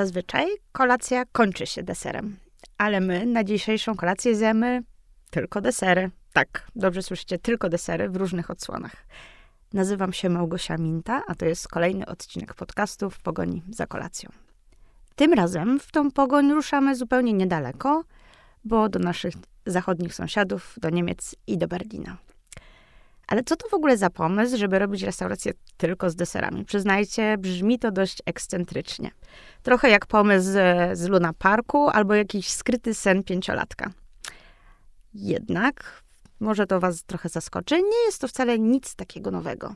Zazwyczaj kolacja kończy się deserem, ale my na dzisiejszą kolację zjemy tylko desery. Tak, dobrze słyszycie, tylko desery w różnych odsłonach. Nazywam się Małgosia Minta, a to jest kolejny odcinek podcastu w pogoni za kolacją. Tym razem w tą pogoń ruszamy zupełnie niedaleko, bo do naszych zachodnich sąsiadów, do Niemiec i do Berlina. Ale co to w ogóle za pomysł, żeby robić restaurację tylko z deserami? Przyznajcie, brzmi to dość ekscentrycznie. Trochę jak pomysł z, z Luna Parku albo jakiś skryty sen pięciolatka. Jednak, może to was trochę zaskoczy, nie jest to wcale nic takiego nowego.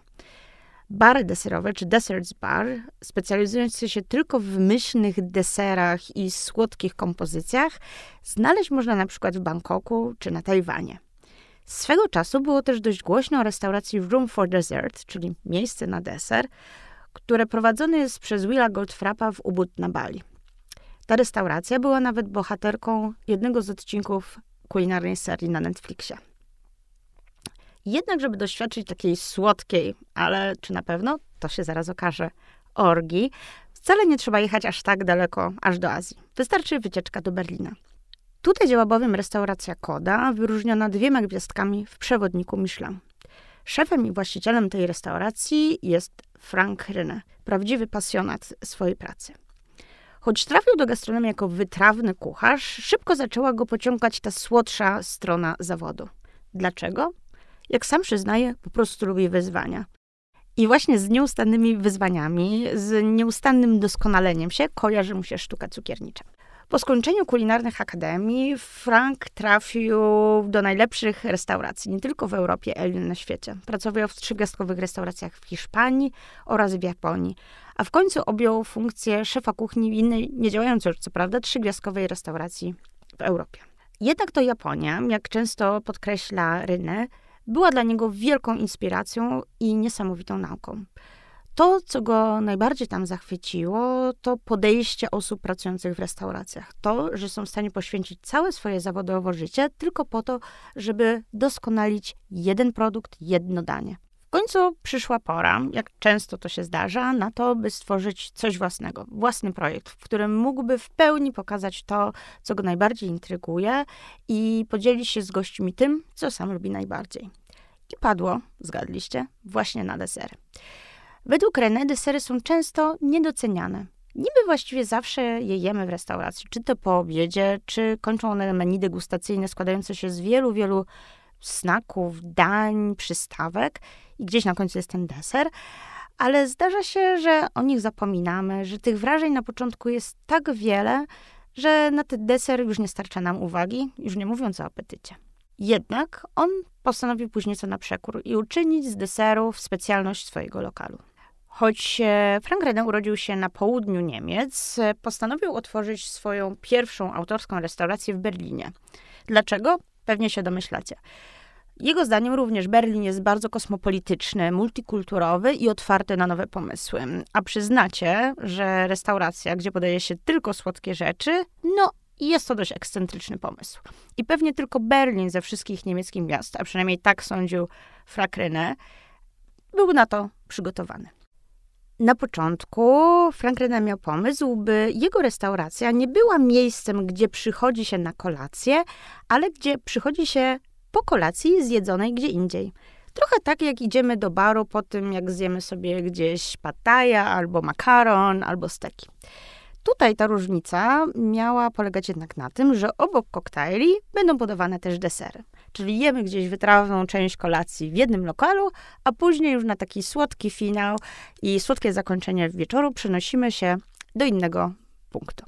Bary deserowe, czy Desserts Bar, specjalizujące się tylko w myślnych deserach i słodkich kompozycjach, znaleźć można na przykład w Bangkoku czy na Tajwanie. Swego czasu było też dość głośno o restauracji Room for Dessert, czyli miejsce na deser, które prowadzone jest przez Willa Goldfrappa w Ubud na Bali. Ta restauracja była nawet bohaterką jednego z odcinków kulinarnej serii na Netflixie. Jednak, żeby doświadczyć takiej słodkiej, ale czy na pewno, to się zaraz okaże, orgi, wcale nie trzeba jechać aż tak daleko, aż do Azji. Wystarczy wycieczka do Berlina. Tutaj działa bowiem restauracja Koda, wyróżniona dwiema gwiazdkami w przewodniku Michelin. Szefem i właścicielem tej restauracji jest Frank Ryne, prawdziwy pasjonat swojej pracy. Choć trafił do gastronomii jako wytrawny kucharz, szybko zaczęła go pociągać ta słodsza strona zawodu. Dlaczego? Jak sam przyznaje, po prostu lubi wyzwania. I właśnie z nieustannymi wyzwaniami, z nieustannym doskonaleniem się kojarzy mu się sztuka cukiernicza. Po skończeniu kulinarnych akademii Frank trafił do najlepszych restauracji, nie tylko w Europie, ale na świecie. Pracował w trzygwiazdkowych restauracjach w Hiszpanii oraz w Japonii, a w końcu objął funkcję szefa kuchni w innej, niedziałającej już co prawda, trzygwiazdkowej restauracji w Europie. Jednak to Japonia, jak często podkreśla Rynę, była dla niego wielką inspiracją i niesamowitą nauką. To, co go najbardziej tam zachwyciło, to podejście osób pracujących w restauracjach. To, że są w stanie poświęcić całe swoje zawodowe życie tylko po to, żeby doskonalić jeden produkt, jedno danie. W końcu przyszła pora, jak często to się zdarza, na to, by stworzyć coś własnego, własny projekt, w którym mógłby w pełni pokazać to, co go najbardziej intryguje i podzielić się z gośćmi tym, co sam lubi najbardziej. I padło, zgadliście, właśnie na desery. Według René desery są często niedoceniane. Niby właściwie zawsze je jemy w restauracji, czy to po obiedzie, czy kończą one menu degustacyjne składające się z wielu, wielu snaków, dań, przystawek i gdzieś na końcu jest ten deser. Ale zdarza się, że o nich zapominamy, że tych wrażeń na początku jest tak wiele, że na ten deser już nie starcza nam uwagi, już nie mówiąc o apetycie. Jednak on postanowił później co na przekór i uczynić z deserów specjalność swojego lokalu. Choć e, Frank Reden urodził się na południu Niemiec, e, postanowił otworzyć swoją pierwszą autorską restaurację w Berlinie. Dlaczego? Pewnie się domyślacie. Jego zdaniem również Berlin jest bardzo kosmopolityczny, multikulturowy i otwarty na nowe pomysły. A przyznacie, że restauracja, gdzie podaje się tylko słodkie rzeczy, no jest to dość ekscentryczny pomysł. I pewnie tylko Berlin ze wszystkich niemieckich miast, a przynajmniej tak sądził Frakryne, był na to przygotowany. Na początku Frank miał pomysł, by jego restauracja nie była miejscem, gdzie przychodzi się na kolację, ale gdzie przychodzi się po kolacji zjedzonej gdzie indziej. Trochę tak, jak idziemy do baru po tym, jak zjemy sobie gdzieś pataja, albo makaron, albo steki. Tutaj ta różnica miała polegać jednak na tym, że obok koktajli będą podawane też desery. Czyli jemy gdzieś wytrawną część kolacji w jednym lokalu, a później już na taki słodki finał i słodkie zakończenie wieczoru przenosimy się do innego punktu.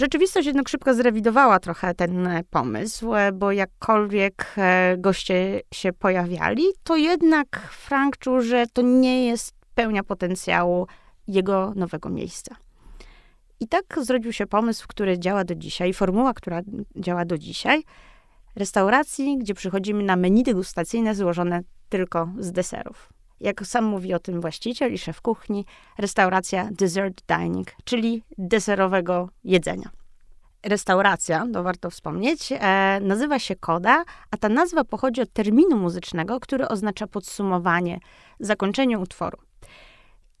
Rzeczywistość jednak szybko zrewidowała trochę ten pomysł, bo jakkolwiek e, goście się pojawiali, to jednak Frank czuł, że to nie jest pełnia potencjału jego nowego miejsca. I tak zrodził się pomysł, który działa do dzisiaj, formuła, która działa do dzisiaj, restauracji, gdzie przychodzimy na menu degustacyjne złożone tylko z deserów. Jak sam mówi o tym właściciel i szef kuchni, restauracja dessert dining, czyli deserowego jedzenia. Restauracja, to warto wspomnieć, e, nazywa się Koda, a ta nazwa pochodzi od terminu muzycznego, który oznacza podsumowanie, zakończenie utworu.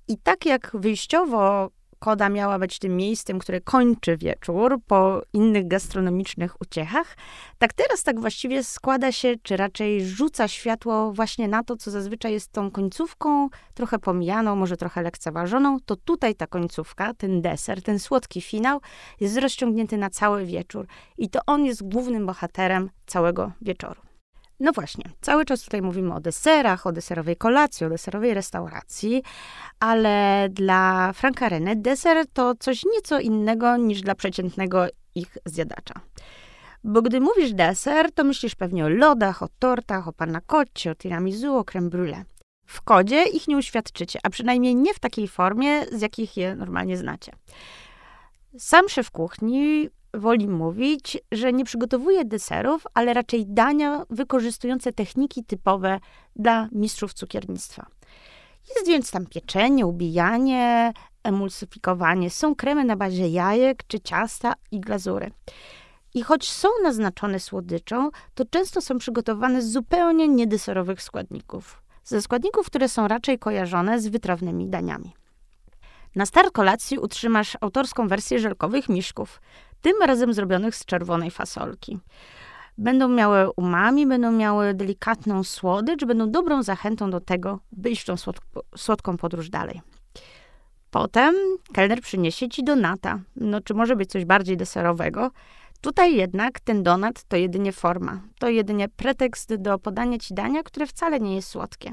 I tak jak wyjściowo koda miała być tym miejscem, które kończy wieczór po innych gastronomicznych uciechach, tak teraz tak właściwie składa się, czy raczej rzuca światło właśnie na to, co zazwyczaj jest tą końcówką, trochę pomijaną, może trochę lekceważoną, to tutaj ta końcówka, ten deser, ten słodki finał jest rozciągnięty na cały wieczór i to on jest głównym bohaterem całego wieczoru. No właśnie, cały czas tutaj mówimy o deserach, o deserowej kolacji, o deserowej restauracji, ale dla Franka René deser to coś nieco innego niż dla przeciętnego ich zjadacza. Bo gdy mówisz deser, to myślisz pewnie o lodach, o tortach, o panna o tiramisu, o creme brulee. W kodzie ich nie uświadczycie, a przynajmniej nie w takiej formie, z jakich je normalnie znacie. Sam szef kuchni woli mówić, że nie przygotowuje deserów, ale raczej dania wykorzystujące techniki typowe dla mistrzów cukiernictwa. Jest więc tam pieczenie, ubijanie, emulsyfikowanie, są kremy na bazie jajek czy ciasta i glazury. I choć są naznaczone słodyczą, to często są przygotowane z zupełnie niedeserowych składników. Ze składników, które są raczej kojarzone z wytrawnymi daniami. Na start kolacji utrzymasz autorską wersję żelkowych miszków, tym razem zrobionych z czerwonej fasolki. Będą miały umami, będą miały delikatną słodycz, będą dobrą zachętą do tego, by iść tą słodką podróż dalej. Potem kelner przyniesie ci donata. No, czy może być coś bardziej deserowego? Tutaj jednak ten donat to jedynie forma. To jedynie pretekst do podania ci dania, które wcale nie jest słodkie.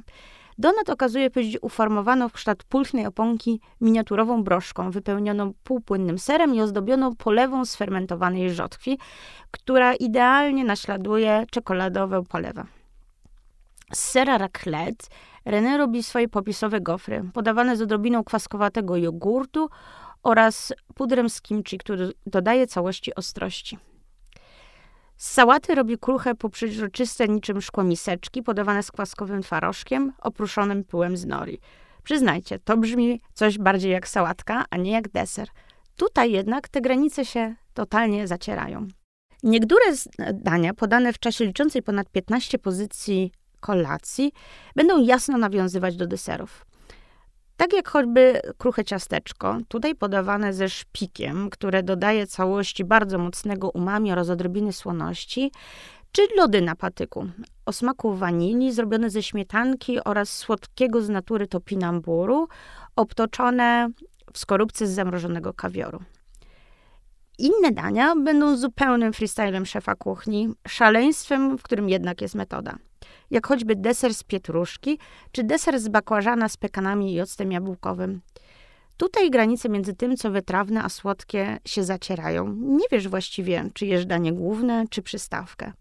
Donat okazuje być uformowaną w kształt pulchnej oponki miniaturową broszką, wypełnioną półpłynnym serem i ozdobioną polewą z fermentowanej rzodkwi, która idealnie naśladuje czekoladowe polewę. Z sera raclette René robi swoje popisowe gofry, podawane z odrobiną kwaskowatego jogurtu oraz pudrem z kimchi, który dodaje całości ostrości. Z sałaty robi kruche poprzezroczyste niczym szkło miseczki, podawane z kwaskowym twarożkiem, opruszonym pyłem z nori. Przyznajcie, to brzmi coś bardziej jak sałatka, a nie jak deser. Tutaj jednak te granice się totalnie zacierają. Niektóre dania podane w czasie liczącej ponad 15 pozycji kolacji będą jasno nawiązywać do deserów. Tak jak choćby kruche ciasteczko, tutaj podawane ze szpikiem, które dodaje całości bardzo mocnego umami oraz odrobiny słoności, czy lody na patyku o smaku wanilii, zrobione ze śmietanki oraz słodkiego z natury topinamburu, obtoczone w skorupce z zamrożonego kawioru. Inne dania będą zupełnym freestylem szefa kuchni, szaleństwem, w którym jednak jest metoda jak choćby deser z pietruszki, czy deser z bakłażana z pekanami i octem jabłkowym. Tutaj granice między tym, co wytrawne, a słodkie się zacierają. Nie wiesz właściwie, czy jesz danie główne, czy przystawkę.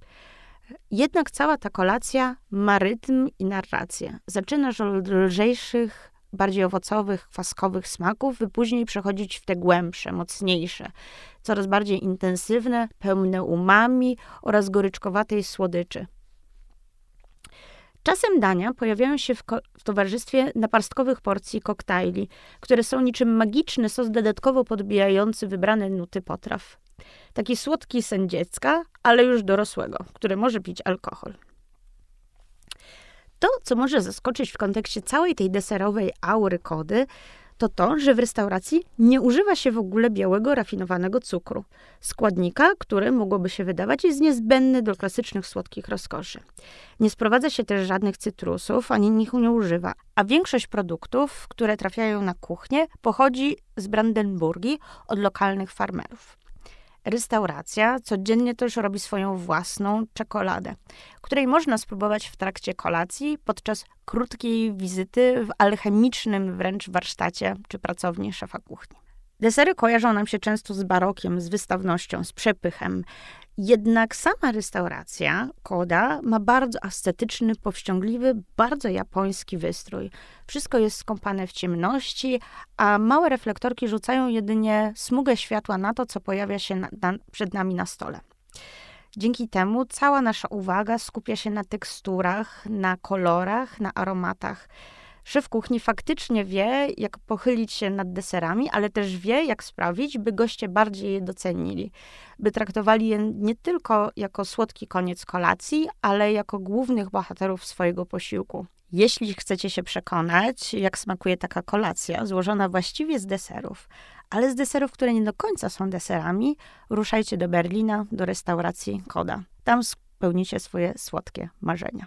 Jednak cała ta kolacja ma rytm i narrację. Zaczynasz od lżejszych, bardziej owocowych, kwaskowych smaków, by później przechodzić w te głębsze, mocniejsze, coraz bardziej intensywne, pełne umami oraz goryczkowatej słodyczy. Czasem dania pojawiają się w, w, towarzystwie naparstkowych porcji koktajli, które są niczym magiczny sos dodatkowo podbijający wybrane nuty potraw. Taki słodki sen dziecka, ale już dorosłego, który może pić alkohol. To, co może zaskoczyć w kontekście całej tej deserowej aury kody, to to, że w restauracji nie używa się w ogóle białego, rafinowanego cukru, składnika, który mogłoby się wydawać jest niezbędny do klasycznych słodkich rozkoszy. Nie sprowadza się też żadnych cytrusów, ani ich nie używa, a większość produktów, które trafiają na kuchnię, pochodzi z Brandenburgii od lokalnych farmerów. Restauracja codziennie też robi swoją własną czekoladę, której można spróbować w trakcie kolacji podczas krótkiej wizyty w alchemicznym wręcz warsztacie czy pracowni szefa kuchni. Desery kojarzą nam się często z barokiem, z wystawnością, z przepychem. Jednak sama restauracja, Koda, ma bardzo ascetyczny, powściągliwy, bardzo japoński wystrój. Wszystko jest skąpane w ciemności, a małe reflektorki rzucają jedynie smugę światła na to, co pojawia się na, na, przed nami na stole. Dzięki temu cała nasza uwaga skupia się na teksturach, na kolorach, na aromatach. Szef kuchni faktycznie wie, jak pochylić się nad deserami, ale też wie, jak sprawić, by goście bardziej je docenili, by traktowali je nie tylko jako słodki koniec kolacji, ale jako głównych bohaterów swojego posiłku. Jeśli chcecie się przekonać, jak smakuje taka kolacja, złożona właściwie z deserów, ale z deserów, które nie do końca są deserami, ruszajcie do Berlina, do restauracji Koda. Tam spełnicie swoje słodkie marzenia.